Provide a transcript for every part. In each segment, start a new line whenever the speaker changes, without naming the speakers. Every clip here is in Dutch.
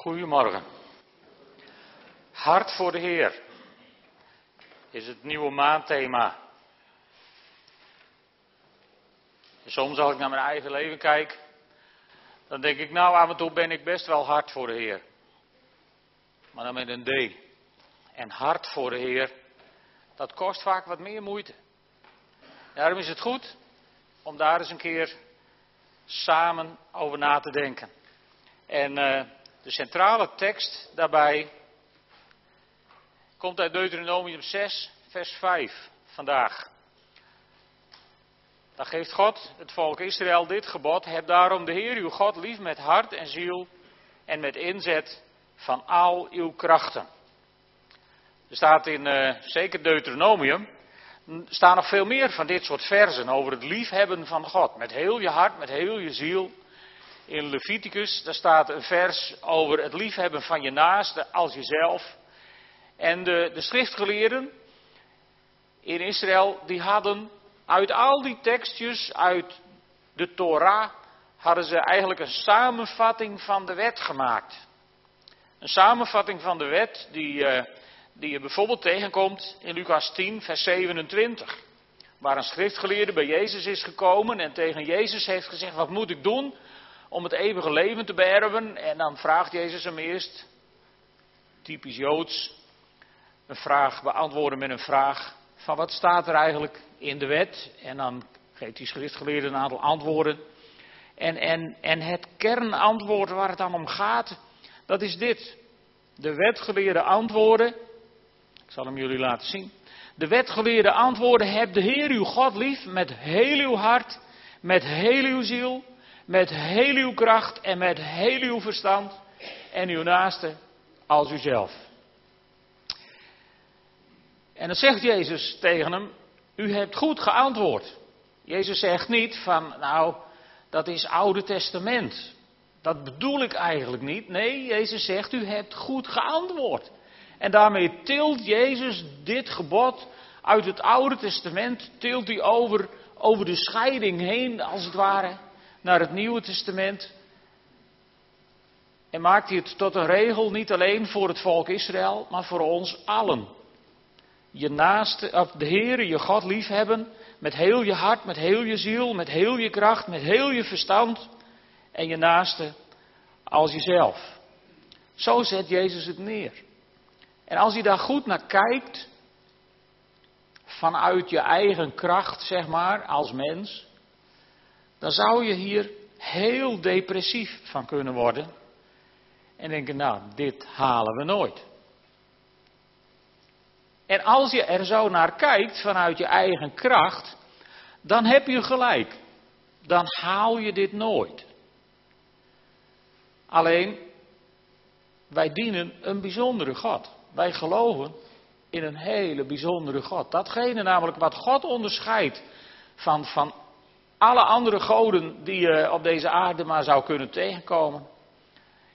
Goedemorgen. Hart voor de Heer is het nieuwe maandthema. Soms als ik naar mijn eigen leven kijk, dan denk ik, nou af en toe ben ik best wel hard voor de Heer. Maar dan met een D. En hart voor de Heer, dat kost vaak wat meer moeite. Daarom is het goed om daar eens een keer samen over na te denken. En uh, de centrale tekst daarbij komt uit Deuteronomium 6, vers 5 vandaag. Dan geeft God het volk Israël dit gebod: Heb daarom de Heer uw God lief met hart en ziel en met inzet van al uw krachten. Er staat in uh, zeker Deuteronomium, staan nog veel meer van dit soort versen over het liefhebben van God. Met heel je hart, met heel je ziel. In Leviticus, daar staat een vers over het liefhebben van je naaste als jezelf. En de, de schriftgeleerden in Israël, die hadden uit al die tekstjes, uit de Torah, hadden ze eigenlijk een samenvatting van de wet gemaakt. Een samenvatting van de wet die, uh, die je bijvoorbeeld tegenkomt in Lucas 10, vers 27. Waar een schriftgeleerde bij Jezus is gekomen en tegen Jezus heeft gezegd: Wat moet ik doen om het eeuwige leven te beërven? En dan vraagt Jezus hem eerst, typisch Joods, een vraag beantwoorden met een vraag van wat staat er eigenlijk in de wet? En dan geeft die schriftgeleerde een aantal antwoorden. En, en, en het kernantwoord waar het dan om gaat, dat is dit. De wetgeleerde antwoorden, ik zal hem jullie laten zien. De wetgeleerde antwoorden, heb de Heer uw God lief met heel uw hart, met heel uw ziel, met heel uw kracht en met heel uw verstand en uw naaste als uzelf. En dan zegt Jezus tegen hem, u hebt goed geantwoord. Jezus zegt niet van, nou, dat is Oude Testament. Dat bedoel ik eigenlijk niet. Nee, Jezus zegt, u hebt goed geantwoord. En daarmee tilt Jezus dit gebod uit het Oude Testament, tilt hij over, over de scheiding heen, als het ware, naar het Nieuwe Testament. En maakt hij het tot een regel, niet alleen voor het volk Israël, maar voor ons allen. Je naaste, of de Heere, je God liefhebben, met heel je hart, met heel je ziel, met heel je kracht, met heel je verstand. En je naaste als jezelf. Zo zet Jezus het neer. En als je daar goed naar kijkt, vanuit je eigen kracht, zeg maar, als mens, dan zou je hier heel depressief van kunnen worden. En denken, nou, dit halen we nooit. En als je er zo naar kijkt vanuit je eigen kracht, dan heb je gelijk. Dan haal je dit nooit. Alleen, wij dienen een bijzondere God. Wij geloven in een hele bijzondere God. Datgene namelijk wat God onderscheidt van, van alle andere goden die je op deze aarde maar zou kunnen tegenkomen,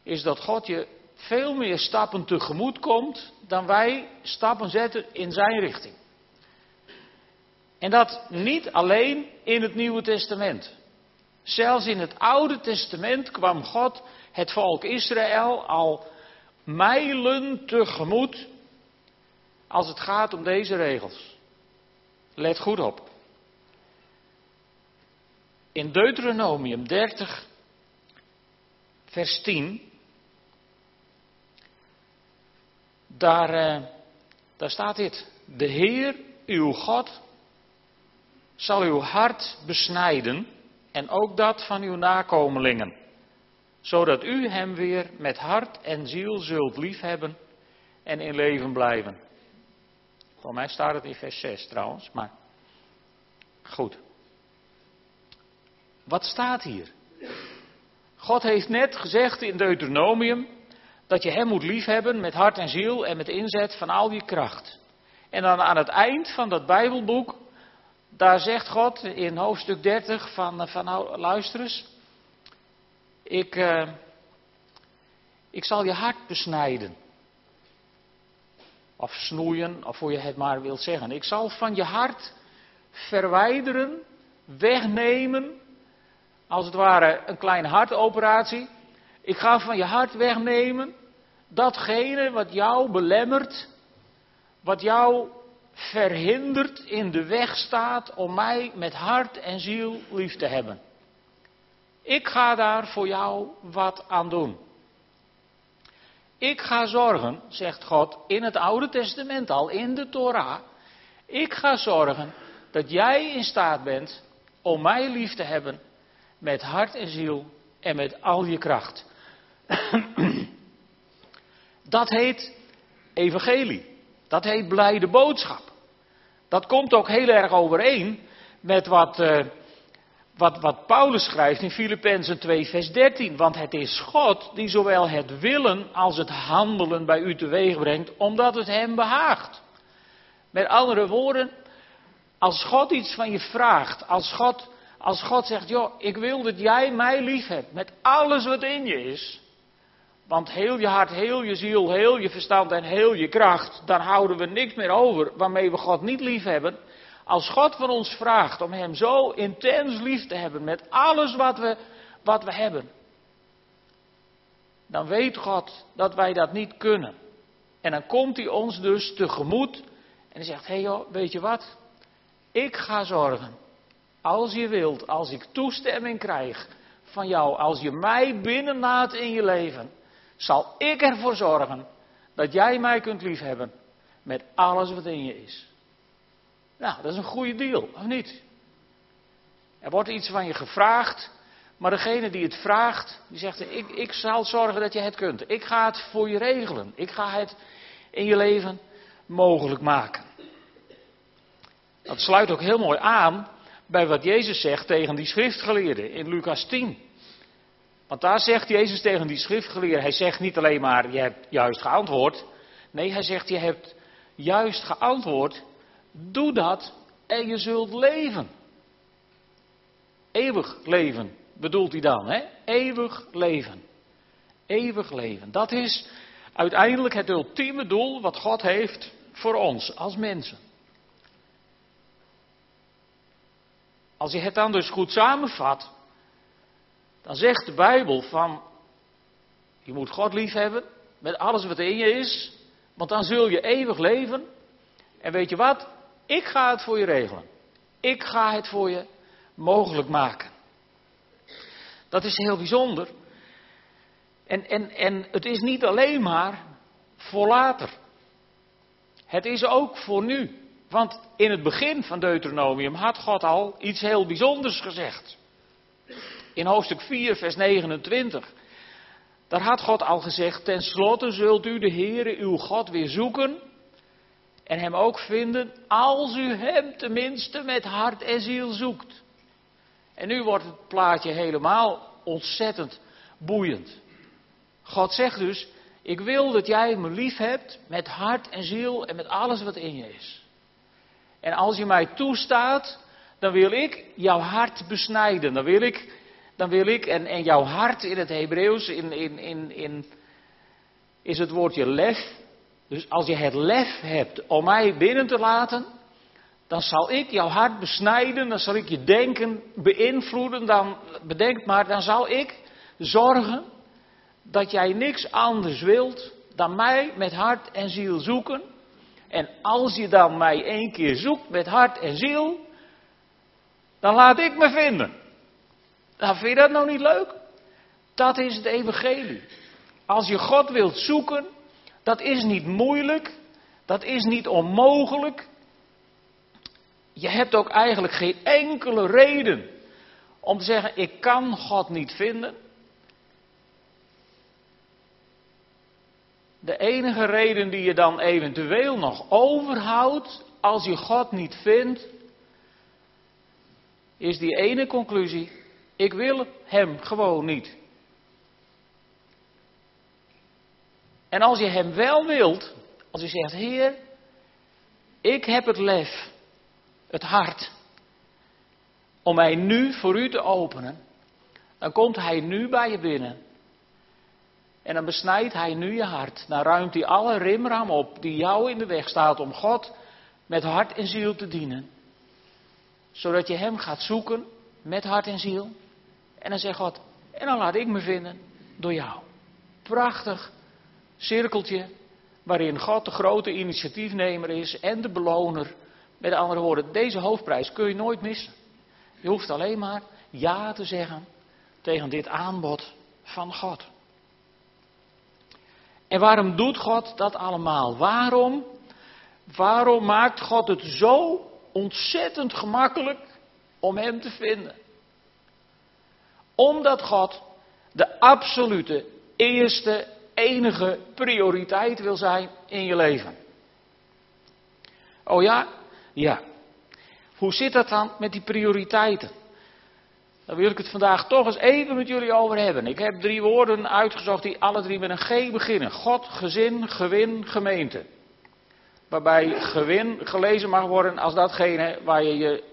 is dat God je veel meer stappen tegemoet komt dan wij stappen zetten in zijn richting. En dat niet alleen in het Nieuwe Testament. Zelfs in het Oude Testament kwam God het volk Israël al mijlen tegemoet als het gaat om deze regels. Let goed op. In Deuteronomium 30, vers 10, daar, eh, daar staat dit. De Heer, uw God, zal uw hart besnijden en ook dat van uw nakomelingen, zodat u hem weer met hart en ziel zult liefhebben en in leven blijven. Voor mij staat het in vers 6 trouwens, maar goed. Wat staat hier? God heeft net gezegd in Deuteronomium dat je Hem moet liefhebben met hart en ziel en met inzet van al je kracht. En dan aan het eind van dat Bijbelboek, daar zegt God in hoofdstuk 30 van, van nou, luister eens, ik, uh, ik zal je hart besnijden. Of snoeien, of hoe je het maar wilt zeggen. Ik zal van je hart verwijderen, wegnemen, als het ware een kleine hartoperatie. Ik ga van je hart wegnemen datgene wat jou belemmert, wat jou verhindert in de weg staat om mij met hart en ziel lief te hebben. Ik ga daar voor jou wat aan doen. Ik ga zorgen, zegt God in het Oude Testament al, in de Torah. Ik ga zorgen dat jij in staat bent om mij lief te hebben met hart en ziel en met al je kracht. Dat heet evangelie. Dat heet blijde boodschap. Dat komt ook heel erg overeen met wat, uh, wat, wat Paulus schrijft in Filippenzen 2, vers 13. Want het is God die zowel het willen als het handelen bij u teweeg brengt, omdat het hem behaagt. Met andere woorden, als God iets van je vraagt, als God, als God zegt, joh, ik wil dat jij mij lief hebt, met alles wat in je is, want heel je hart, heel je ziel, heel je verstand en heel je kracht, dan houden we niks meer over waarmee we God niet lief hebben. Als God van ons vraagt om Hem zo intens lief te hebben met alles wat we, wat we hebben, dan weet God dat wij dat niet kunnen. En dan komt Hij ons dus tegemoet en hij zegt, hé hey joh, weet je wat? Ik ga zorgen, als je wilt, als ik toestemming krijg van jou, als je mij binnenlaat in je leven, zal ik ervoor zorgen dat jij mij kunt liefhebben met alles wat in je is. Nou, dat is een goede deal, of niet? Er wordt iets van je gevraagd, maar degene die het vraagt, die zegt: ik, ik zal zorgen dat je het kunt. Ik ga het voor je regelen. Ik ga het in je leven mogelijk maken. Dat sluit ook heel mooi aan bij wat Jezus zegt tegen die schriftgeleerden in Lucas 10. Want daar zegt Jezus tegen die schriftgeleerden, hij zegt niet alleen maar, je hebt juist geantwoord. Nee, hij zegt, je hebt juist geantwoord, doe dat en je zult leven. Eeuwig leven bedoelt hij dan, hè? Eeuwig leven. Eeuwig leven. Dat is uiteindelijk het ultieme doel wat God heeft voor ons als mensen. Als je het dan dus goed samenvat, dan zegt de Bijbel van, je moet God lief hebben met alles wat in je is, want dan zul je eeuwig leven. En weet je wat? Ik ga het voor je regelen. Ik ga het voor je mogelijk maken. Dat is heel bijzonder. En, en, en het is niet alleen maar voor later. Het is ook voor nu. Want in het begin van Deuteronomium had God al iets heel bijzonders gezegd in hoofdstuk 4, vers 29. Daar had God al gezegd, tenslotte zult u de Heere uw God weer zoeken en hem ook vinden als u hem tenminste met hart en ziel zoekt. En nu wordt het plaatje helemaal ontzettend boeiend. God zegt dus, ik wil dat jij me lief hebt met hart en ziel en met alles wat in je is. En als je mij toestaat, dan wil ik jouw hart besnijden. Dan wil ik dan wil ik, en, en jouw hart in het Hebreeuws, in, in, in, in, is het woordje lef. Dus als je het lef hebt om mij binnen te laten, dan zal ik jouw hart besnijden, dan zal ik je denken beïnvloeden, dan bedenk maar, dan zal ik zorgen dat jij niks anders wilt dan mij met hart en ziel zoeken. En als je dan mij één keer zoekt met hart en ziel, dan laat ik me vinden. Nou, vind je dat nou niet leuk? Dat is het evangelie. Als je God wilt zoeken, dat is niet moeilijk, dat is niet onmogelijk. Je hebt ook eigenlijk geen enkele reden om te zeggen, ik kan God niet vinden. De enige reden die je dan eventueel nog overhoudt als je God niet vindt, is die ene conclusie. Ik wil hem gewoon niet. En als je hem wel wilt, als je zegt, Heer, ik heb het lef, het hart, om mij nu voor u te openen, dan komt hij nu bij je binnen. En dan besnijdt hij nu je hart. Dan ruimt hij alle rimram op die jou in de weg staat om God met hart en ziel te dienen. Zodat je hem gaat zoeken met hart en ziel. En dan zegt God, en dan laat ik me vinden door jou. Prachtig cirkeltje waarin God de grote initiatiefnemer is en de beloner. Met andere woorden, deze hoofdprijs kun je nooit missen. Je hoeft alleen maar ja te zeggen tegen dit aanbod van God. En waarom doet God dat allemaal? Waarom? Waarom maakt God het zo ontzettend gemakkelijk om Hem te vinden? Omdat God de absolute eerste, enige prioriteit wil zijn in je leven. Oh ja? Ja. Hoe zit dat dan met die prioriteiten? Daar wil ik het vandaag toch eens even met jullie over hebben. Ik heb drie woorden uitgezocht die alle drie met een G beginnen. God, gezin, gewin, gemeente. Waarbij gewin gelezen mag worden als datgene waar je je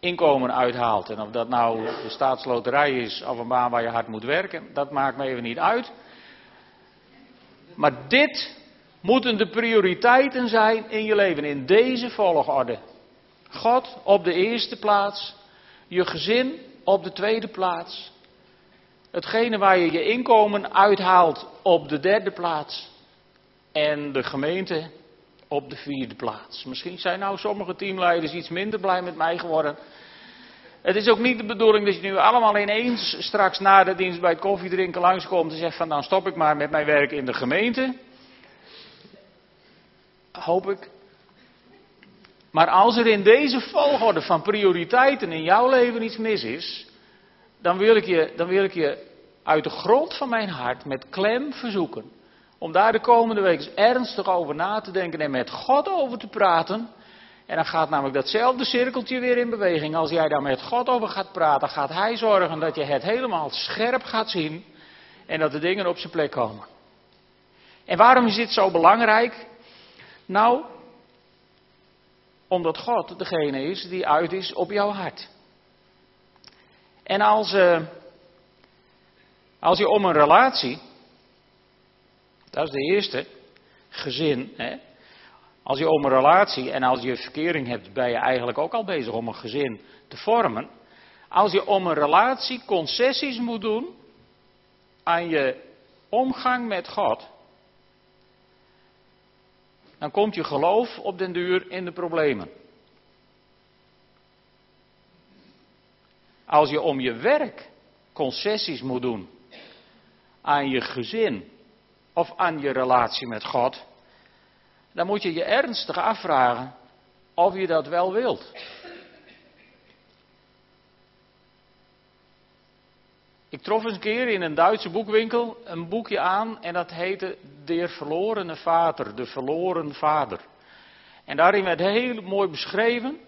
inkomen uithaalt. En of dat nou de staatsloterij is of een baan waar je hard moet werken, dat maakt me even niet uit. Maar dit moeten de prioriteiten zijn in je leven, in deze volgorde. God op de eerste plaats, je gezin op de tweede plaats, hetgene waar je je inkomen uithaalt op de derde plaats en de gemeente op de vierde plaats. Misschien zijn nou sommige teamleiders iets minder blij met mij geworden. Het is ook niet de bedoeling dat je nu allemaal ineens straks na de dienst bij het koffiedrinken langskomt en zegt van dan stop ik maar met mijn werk in de gemeente. Hoop ik. Maar als er in deze volgorde van prioriteiten in jouw leven iets mis is, dan wil ik je, dan wil ik je uit de grond van mijn hart met klem verzoeken om daar de komende week eens ernstig over na te denken en met God over te praten. En dan gaat namelijk datzelfde cirkeltje weer in beweging. Als jij daar met God over gaat praten, gaat Hij zorgen dat je het helemaal scherp gaat zien en dat de dingen op zijn plek komen. En waarom is dit zo belangrijk? Nou, omdat God degene is die uit is op jouw hart. En als, uh, als je om een relatie dat is de eerste. Gezin. Hè? Als je om een relatie en als je verkering hebt, ben je eigenlijk ook al bezig om een gezin te vormen. Als je om een relatie concessies moet doen aan je omgang met God, dan komt je geloof op den duur in de problemen. Als je om je werk concessies moet doen aan je gezin of aan je relatie met God, dan moet je je ernstig afvragen of je dat wel wilt. Ik trof eens een keer in een Duitse boekwinkel een boekje aan en dat heette De Verlorene Vader, de Verloren Vader. En daarin werd heel mooi beschreven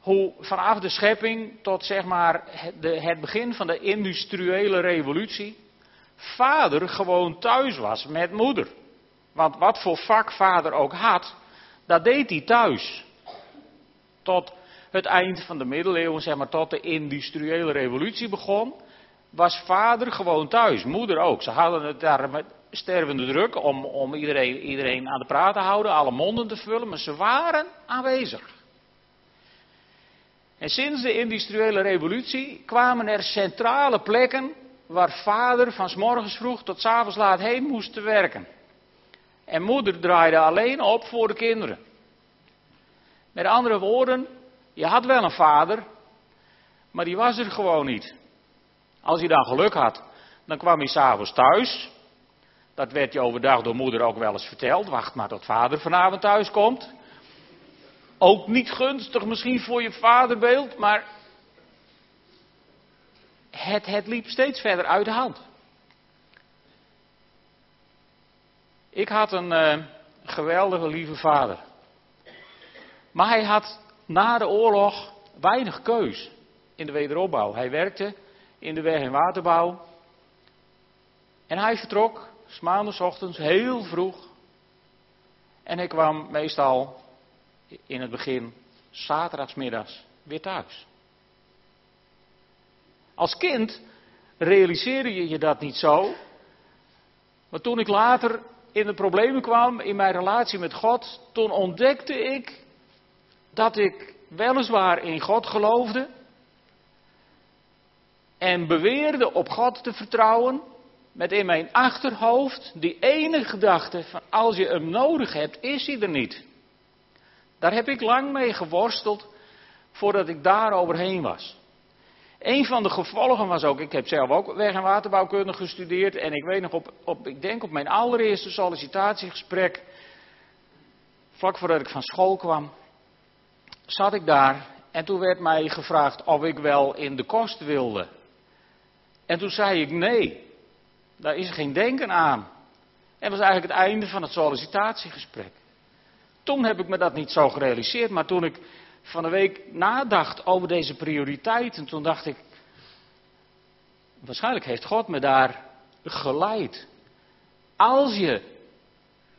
hoe vanaf de schepping tot zeg maar het begin van de industriële revolutie vader gewoon thuis was met moeder. Want wat voor vak vader ook had, dat deed hij thuis. Tot het eind van de middeleeuwen, zeg maar tot de industriële revolutie begon, was vader gewoon thuis, moeder ook. Ze hadden het daar met stervende druk om, om iedereen, iedereen aan de praat te houden, alle monden te vullen, maar ze waren aanwezig. En sinds de industriële revolutie kwamen er centrale plekken waar vader van s morgens vroeg tot s avonds laat heen moest te werken. En moeder draaide alleen op voor de kinderen. Met andere woorden, je had wel een vader, maar die was er gewoon niet. Als je dan geluk had, dan kwam hij s'avonds thuis. Dat werd je overdag door moeder ook wel eens verteld. Wacht maar tot vader vanavond thuis komt. Ook niet gunstig misschien voor je vaderbeeld, maar het, het liep steeds verder uit de hand. Ik had een uh, geweldige lieve vader. Maar hij had na de oorlog weinig keus in de wederopbouw. Hij werkte in de weg- en waterbouw. En hij vertrok s maandags ochtends heel vroeg. En hij kwam meestal in het begin zaterdagsmiddags weer thuis. Als kind realiseerde je je dat niet zo. Maar toen ik later in de problemen kwam in mijn relatie met God, toen ontdekte ik dat ik weliswaar in God geloofde en beweerde op God te vertrouwen, met in mijn achterhoofd die ene gedachte van als je hem nodig hebt, is hij er niet. Daar heb ik lang mee geworsteld voordat ik daar overheen was. Een van de gevolgen was ook, ik heb zelf ook weg- en waterbouwkunde gestudeerd en ik weet nog op, op, ik denk op mijn allereerste sollicitatiegesprek, vlak voordat ik van school kwam, zat ik daar en toen werd mij gevraagd of ik wel in de kost wilde. En toen zei ik nee, daar is geen denken aan. En dat was eigenlijk het einde van het sollicitatiegesprek. Toen heb ik me dat niet zo gerealiseerd, maar toen ik van de week nadacht over deze prioriteiten, toen dacht ik, waarschijnlijk heeft God me daar geleid. Als je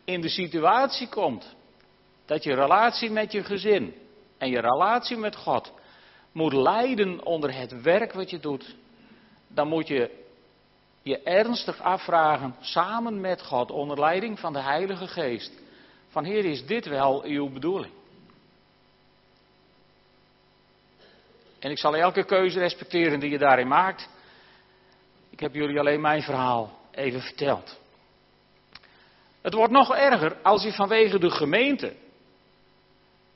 in de situatie komt dat je relatie met je gezin en je relatie met God moet leiden onder het werk wat je doet, dan moet je je ernstig afvragen, samen met God, onder leiding van de Heilige Geest, van Heer, is dit wel uw bedoeling? En ik zal elke keuze respecteren die je daarin maakt. Ik heb jullie alleen mijn verhaal even verteld. Het wordt nog erger als je vanwege de gemeente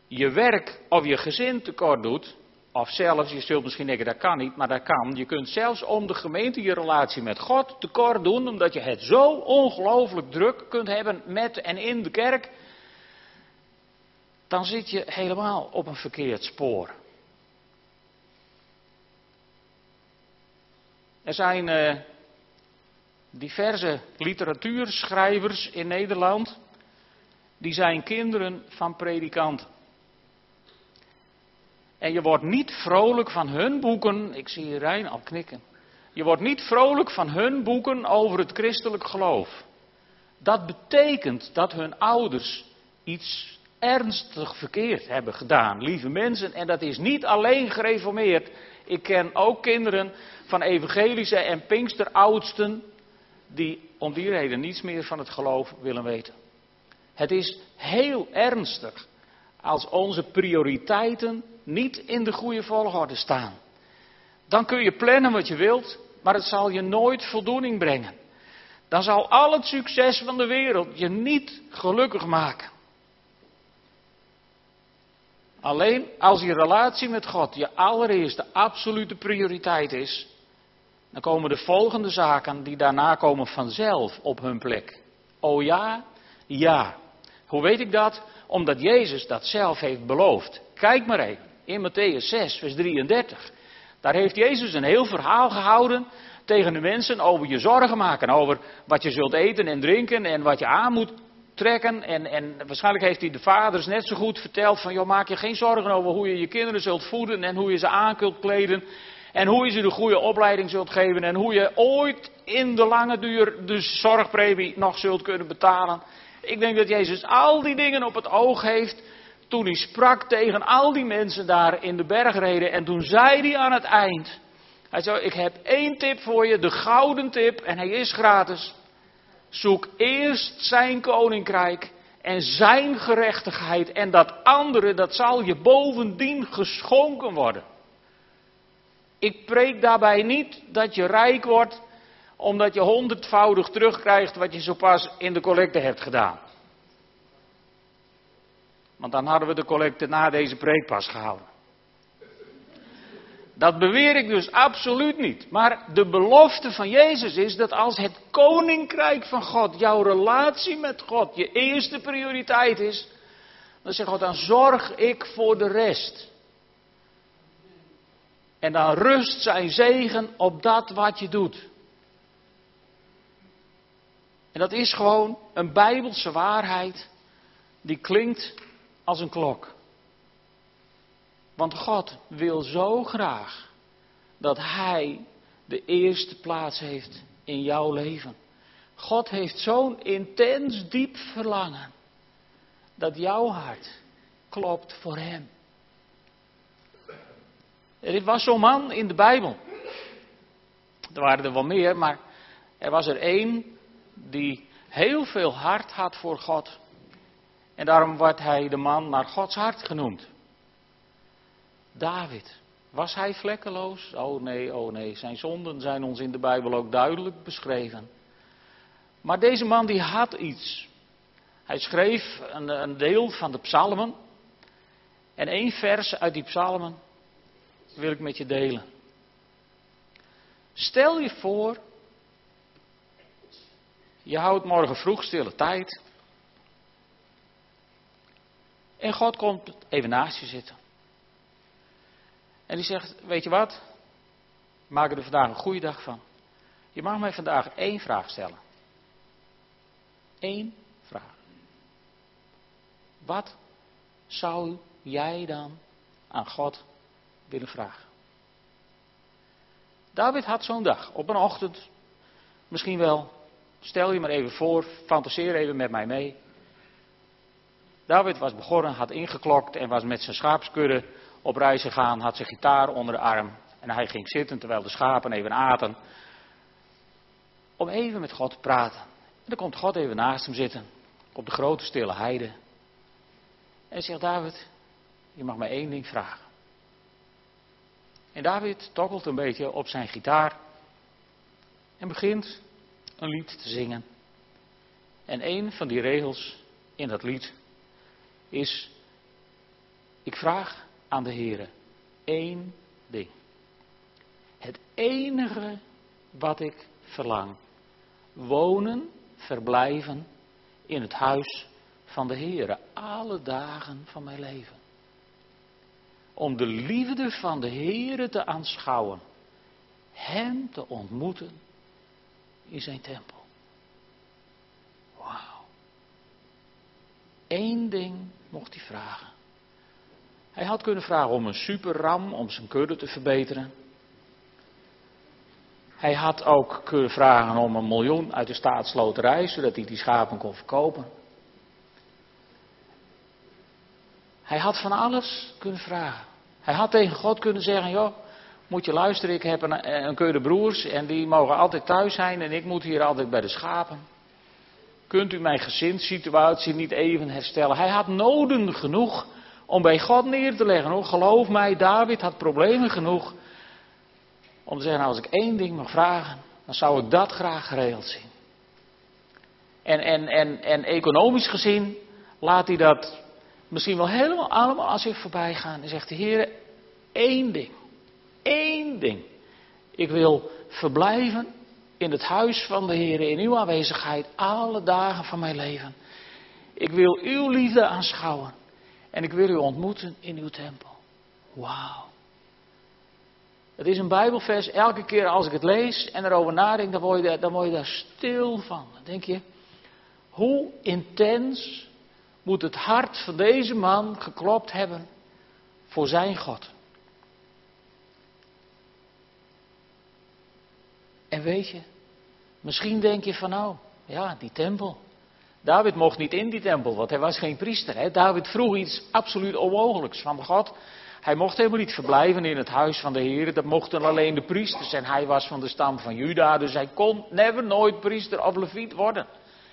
je werk of je gezin tekort doet. Of zelfs, je zult misschien denken dat kan niet, maar dat kan. Je kunt zelfs om de gemeente je relatie met God tekort doen, omdat je het zo ongelooflijk druk kunt hebben met en in de kerk. Dan zit je helemaal op een verkeerd spoor. Er zijn uh, diverse literatuurschrijvers in Nederland. Die zijn kinderen van predikanten. En je wordt niet vrolijk van hun boeken. Ik zie Rijn al knikken. Je wordt niet vrolijk van hun boeken over het christelijk geloof. Dat betekent dat hun ouders iets ernstig verkeerd hebben gedaan, lieve mensen. En dat is niet alleen gereformeerd. Ik ken ook kinderen van evangelische en pinksteroudsten die om die reden niets meer van het geloof willen weten. Het is heel ernstig als onze prioriteiten niet in de goede volgorde staan. Dan kun je plannen wat je wilt, maar het zal je nooit voldoening brengen. Dan zal al het succes van de wereld je niet gelukkig maken. Alleen als je relatie met God je allereerste absolute prioriteit is, dan komen de volgende zaken die daarna komen vanzelf op hun plek. Oh ja, ja. Hoe weet ik dat? Omdat Jezus dat zelf heeft beloofd. Kijk maar even, in Matthäus 6, vers 33. Daar heeft Jezus een heel verhaal gehouden tegen de mensen over je zorgen maken. Over wat je zult eten en drinken en wat je aan moet trekken. En, en waarschijnlijk heeft hij de vaders net zo goed verteld van, joh, maak je geen zorgen over hoe je je kinderen zult voeden en hoe je ze aan kunt kleden. En hoe je ze de goede opleiding zult geven en hoe je ooit in de lange duur de zorgpremie nog zult kunnen betalen. Ik denk dat Jezus al die dingen op het oog heeft toen hij sprak tegen al die mensen daar in de bergreden. En toen zei hij aan het eind, hij zei, ik heb één tip voor je, de gouden tip, en hij is gratis. Zoek eerst zijn koninkrijk en zijn gerechtigheid en dat andere, dat zal je bovendien geschonken worden. Ik preek daarbij niet dat je rijk wordt omdat je honderdvoudig terugkrijgt wat je zo pas in de collecte hebt gedaan. Want dan hadden we de collecte na deze preek pas gehouden. Dat beweer ik dus absoluut niet. Maar de belofte van Jezus is dat als het koninkrijk van God, jouw relatie met God, je eerste prioriteit is, dan zegt God, dan zorg ik voor de rest. En dan rust zijn zegen op dat wat je doet. En dat is gewoon een bijbelse waarheid die klinkt als een klok. Want God wil zo graag dat Hij de eerste plaats heeft in jouw leven. God heeft zo'n intens diep verlangen dat jouw hart klopt voor Hem. Er was zo'n man in de Bijbel. Er waren er wel meer, maar er was er één die heel veel hart had voor God. En daarom wordt hij de man naar Gods hart genoemd. David. Was hij vlekkeloos? Oh nee, oh nee. Zijn zonden zijn ons in de Bijbel ook duidelijk beschreven. Maar deze man die had iets. Hij schreef een, een deel van de psalmen. En één vers uit die psalmen wil ik met je delen. Stel je voor, je houdt morgen vroeg stille tijd. En God komt even naast je zitten. En die zegt, weet je wat? Maak er vandaag een goede dag van. Je mag mij vandaag één vraag stellen. Eén vraag. Wat zou jij dan aan God willen vragen? David had zo'n dag, op een ochtend, misschien wel, stel je maar even voor, fantaseer even met mij mee. David was begonnen, had ingeklokt en was met zijn schaapskudde op reis gegaan, had zijn gitaar onder de arm. En hij ging zitten terwijl de schapen even aten. Om even met God te praten. En dan komt God even naast hem zitten. Op de grote stille heide. En zegt David, je mag mij één ding vragen. En David tokkelt een beetje op zijn gitaar. En begint een lied te zingen. En een van die regels in dat lied is: Ik vraag aan de Heer één ding. Het enige wat ik verlang. Wonen, verblijven in het huis van de Heer. Alle dagen van mijn leven. Om de liefde van de Heer te aanschouwen. Hem te ontmoeten in zijn tempel. Wauw. Eén ding mocht hij vragen. Hij had kunnen vragen om een superram, om zijn kudde te verbeteren. Hij had ook kunnen vragen om een miljoen uit de staatsloterij, zodat hij die schapen kon verkopen. Hij had van alles kunnen vragen. Hij had tegen God kunnen zeggen, joh, moet je luisteren, ik heb een, een kudde broers en die mogen altijd thuis zijn en ik moet hier altijd bij de schapen. Kunt u mijn gezinssituatie niet even herstellen? Hij had noden genoeg om bij God neer te leggen. Hoor. Geloof mij, David had problemen genoeg om te zeggen, nou, als ik één ding mag vragen, dan zou ik dat graag geregeld zien. En, en, en, en economisch gezien laat hij dat misschien wel helemaal allemaal aan zich voorbij gaan. En zegt de Heer, één ding, ding. Ik wil verblijven in het huis van de Heer, in uw aanwezigheid, alle dagen van mijn leven. Ik wil uw liefde aanschouwen. En ik wil u ontmoeten in uw tempel. Wauw. Het is een Bijbelvers. Elke keer als ik het lees en erover nadenk, dan word je dan word je daar stil van. Dan denk je, hoe intens moet het hart van deze man geklopt hebben voor zijn God? En weet je, misschien denk je van nou, ja, die tempel. David mocht niet in die tempel, want hij was geen priester. Hè? David vroeg iets absoluut onmogelijks van God. Hij mocht helemaal niet verblijven in het huis van de Heer. Dat mochten alleen de priesters. En hij was van de stam van Juda, dus hij kon never nooit priester of leviet worden.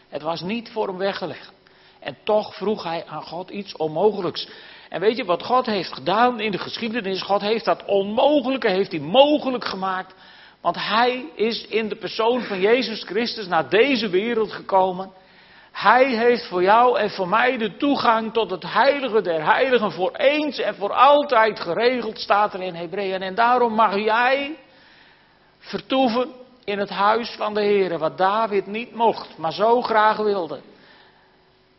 Het was niet voor hem weggelegd. En toch vroeg hij aan God iets onmogelijks. En weet je wat God heeft gedaan in de geschiedenis? God heeft dat onmogelijke, heeft hij mogelijk gemaakt. Want hij is in de persoon van Jezus Christus naar deze wereld gekomen. Hij heeft voor jou en voor mij de toegang tot het heilige der heiligen voor eens en voor altijd geregeld, staat er in Hebreeën. En daarom mag jij vertoeven in het huis van de Heer, wat David niet mocht, maar zo graag wilde.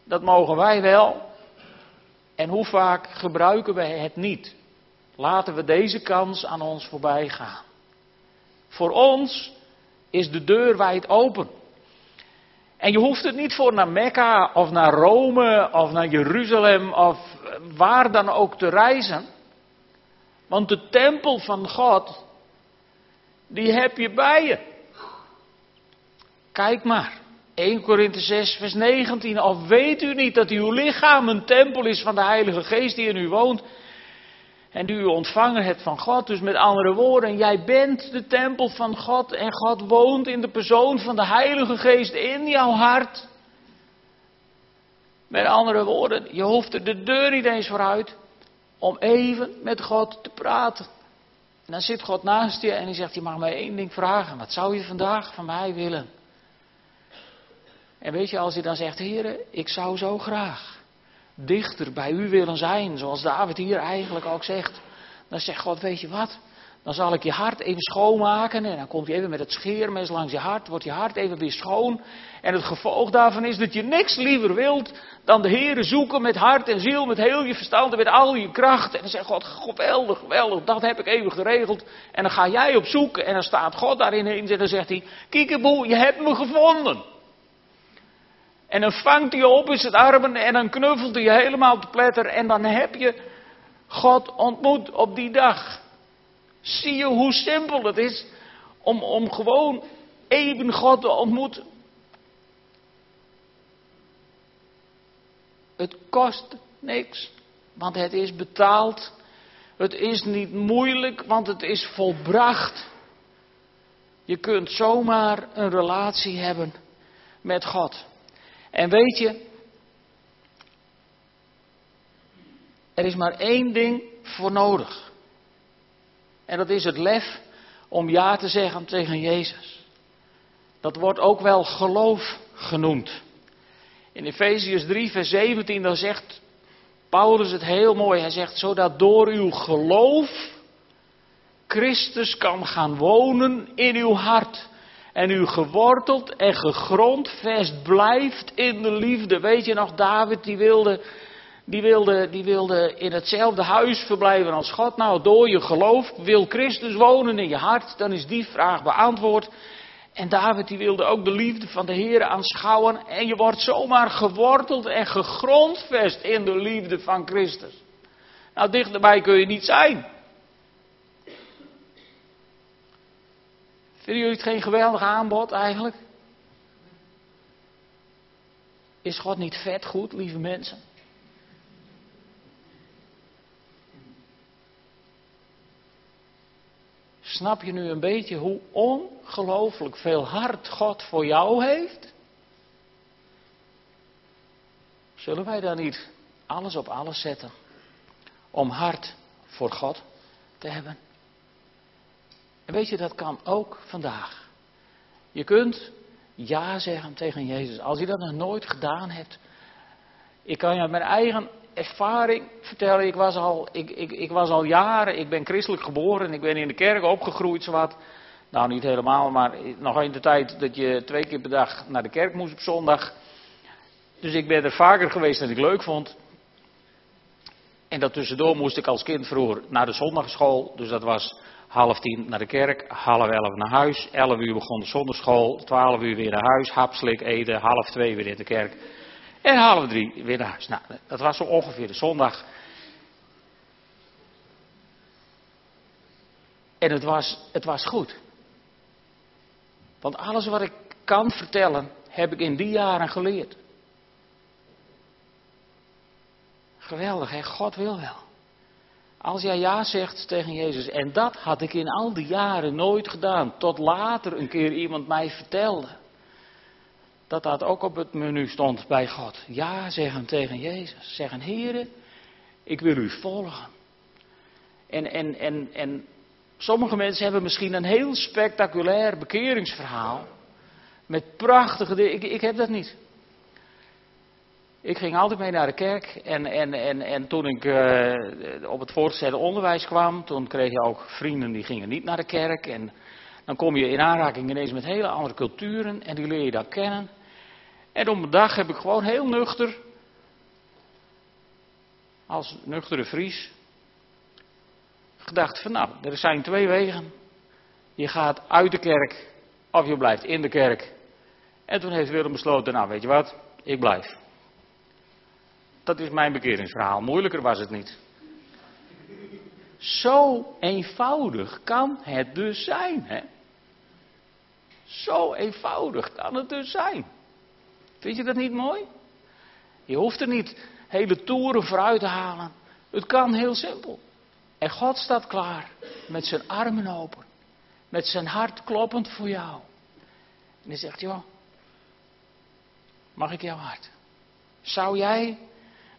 Dat mogen wij wel. En hoe vaak gebruiken wij het niet? Laten we deze kans aan ons voorbij gaan. Voor ons is de deur wijd open. En je hoeft het niet voor naar Mekka of naar Rome of naar Jeruzalem of waar dan ook te reizen. Want de tempel van God, die heb je bij je. Kijk maar. 1 Korinthe 6, vers 19. Of weet u niet dat uw lichaam een tempel is van de Heilige Geest die in u woont en die u ontvangen hebt van God. Dus met andere woorden, jij bent de tempel van God en God woont in de persoon van de Heilige Geest in jouw hart. Met andere woorden, je hoeft er de deur niet eens vooruit om even met God te praten. En dan zit God naast je en hij zegt, je mag mij één ding vragen. Wat zou je vandaag van mij willen? En weet je, als je dan zegt, heren, ik zou zo graag dichter bij u willen zijn, zoals David hier eigenlijk ook zegt. Dan zegt God, weet je wat, dan zal ik je hart even schoonmaken. En dan komt hij even met het scheermes langs je hart. Wordt je hart even weer schoon. En het gevolg daarvan is dat je niks liever wilt dan de Heeren zoeken met hart en ziel. Met heel je verstand en met al je kracht. En dan zegt God, geweldig, geweldig, dat heb ik even geregeld. En dan ga jij op zoek. En dan staat God daarin en dan zegt hij, kiekeboe, je hebt me gevonden. En dan vangt hij op in zijn armen en dan knuffelt hij helemaal te pletter. En dan heb je God ontmoet op die dag. Zie je hoe simpel het is om, om gewoon even God te ontmoeten? Het kost niks, want het is betaald. Het is niet moeilijk, want het is volbracht. Je kunt zomaar een relatie hebben met God. En weet je, er is maar één ding voor nodig. En dat is het lef om ja te zeggen tegen Jezus. Dat wordt ook wel geloof genoemd. In Efeziërs 3, vers 17, dan zegt Paulus het heel mooi. Hij zegt, zodat door uw geloof Christus kan gaan wonen in uw hart. En u geworteld en gegrondvest blijft in de liefde. Weet je nog, David die wilde die wilde, die wilde in hetzelfde huis verblijven als God. Nou, door je geloof wil Christus wonen in je hart, dan is die vraag beantwoord. En David die wilde ook de liefde van de Heer aanschouwen. En je wordt zomaar geworteld en gegrondvest in de liefde van Christus. Nou, dichterbij kun je niet zijn. Vinden jullie het geen geweldig aanbod eigenlijk? Is God niet vet goed, lieve mensen? Snap je nu een beetje hoe ongelooflijk veel hart God voor jou heeft? Zullen wij dan niet alles op alles zetten om hart voor God te hebben? En weet je, dat kan ook vandaag. Je kunt ja zeggen tegen Jezus. Als je dat nog nooit gedaan hebt. Ik kan je uit mijn eigen ervaring vertellen. Ik was, al, ik, ik, ik was al jaren, ik ben christelijk geboren. Ik ben in de kerk opgegroeid, zowat. Nou, niet helemaal, maar nog in de tijd dat je twee keer per dag naar de kerk moest op zondag. Dus ik ben er vaker geweest dan ik leuk vond. En dat tussendoor moest ik als kind vroeger naar de zondagschool. Dus dat was half tien naar de kerk, half elf naar huis. Elf uur begon de zondagschool, twaalf uur weer naar huis, hapslik eten, half twee weer in de kerk. En half drie weer naar huis. Nou, dat was zo ongeveer de zondag. En het was, het was goed. Want alles wat ik kan vertellen, heb ik in die jaren geleerd. Geweldig, hè? God wil wel. Als jij ja zegt tegen Jezus, en dat had ik in al die jaren nooit gedaan, tot later een keer iemand mij vertelde dat dat ook op het menu stond bij God. Ja zeggen tegen Jezus. Zeggen, Heere, ik wil u volgen. En, en, en, en sommige mensen hebben misschien een heel spectaculair bekeringsverhaal. Met prachtige dingen. Ik, ik heb dat niet. Ik ging altijd mee naar de kerk. En, en, en, en toen ik uh, op het voortgezette onderwijs kwam, toen kreeg je ook vrienden die gingen niet naar de kerk. En dan kom je in aanraking ineens met hele andere culturen en die leer je dan kennen. En op een dag heb ik gewoon heel nuchter, als nuchtere Fries, gedacht van nou, er zijn twee wegen. Je gaat uit de kerk of je blijft in de kerk. En toen heeft Willem besloten, nou weet je wat, ik blijf. Dat is mijn bekeringsverhaal. Moeilijker was het niet. Zo eenvoudig kan het dus zijn, hè? Zo eenvoudig kan het dus zijn. Vind je dat niet mooi? Je hoeft er niet hele toeren vooruit te halen. Het kan heel simpel. En God staat klaar met zijn armen open. Met zijn hart kloppend voor jou. En hij zegt, joh, mag ik jouw hart? Zou jij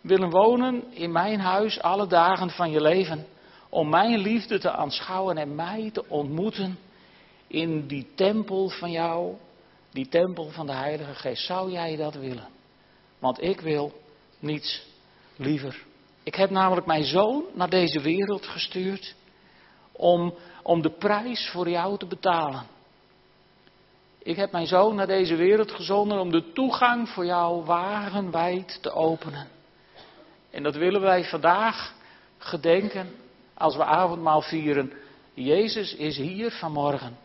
willen wonen in mijn huis alle dagen van je leven? Om mijn liefde te aanschouwen en mij te ontmoeten in die tempel van jou die tempel van de Heilige Geest. Zou jij dat willen? Want ik wil niets liever. Ik heb namelijk mijn zoon naar deze wereld gestuurd om, om de prijs voor jou te betalen. Ik heb mijn zoon naar deze wereld gezonden om de toegang voor jou wagenwijd te openen. En dat willen wij vandaag gedenken als we avondmaal vieren. Jezus is hier vanmorgen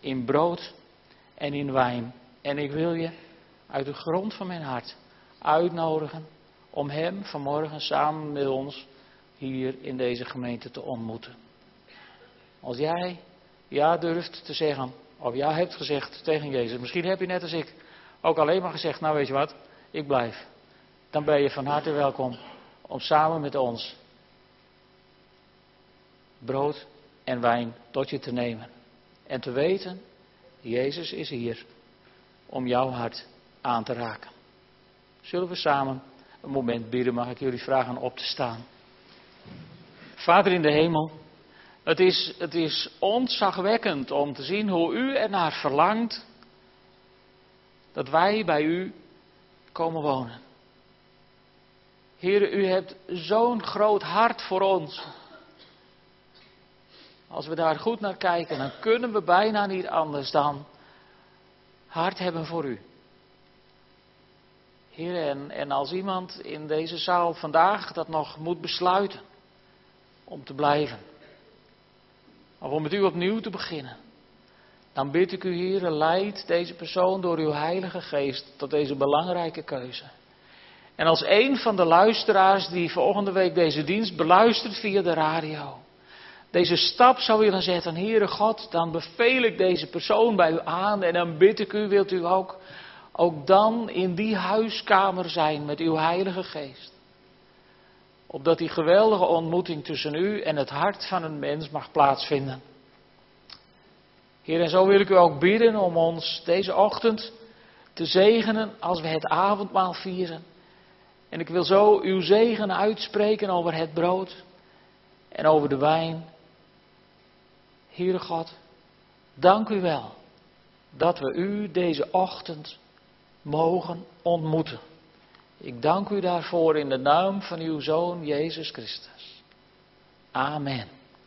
in brood en in wijn. En ik wil je uit de grond van mijn hart uitnodigen om Hem vanmorgen samen met ons hier in deze gemeente te ontmoeten. Als jij ja durft te zeggen, of ja hebt gezegd tegen Jezus, misschien heb je net als ik ook alleen maar gezegd, nou weet je wat, ik blijf. Dan ben je van harte welkom om samen met ons brood en wijn tot je te nemen. En te weten, Jezus is hier om jouw hart aan te raken. Zullen we samen een moment bidden, mag ik jullie vragen op te staan. Vader in de hemel, het is, het is ontzagwekkend om te zien hoe u ernaar verlangt dat wij bij u komen wonen. Heer, u hebt zo'n groot hart voor ons. Als we daar goed naar kijken, dan kunnen we bijna niet anders dan hart hebben voor u. Heer, en, en als iemand in deze zaal vandaag dat nog moet besluiten om te blijven, of om met u opnieuw te beginnen, dan bid ik u, Heer, leid deze persoon door uw Heilige Geest tot deze belangrijke keuze. En als een van de luisteraars die volgende week deze dienst beluistert via de radio, deze stap zou willen zetten, Heere God, dan beveel ik deze persoon bij u aan en dan bid ik u, wilt u ook, ook dan in die huiskamer zijn met uw Heilige Geest. Opdat die geweldige ontmoeting tussen u en het hart van een mens mag plaatsvinden. Heer, en zo wil ik u ook bidden om ons deze ochtend te zegenen als we het avondmaal vieren. En ik wil zo uw zegen uitspreken over het brood en over de wijn. Heere God, dank u wel dat we u deze ochtend mogen ontmoeten. Ik dank u daarvoor in de naam van uw Zoon Jezus Christus. Amen.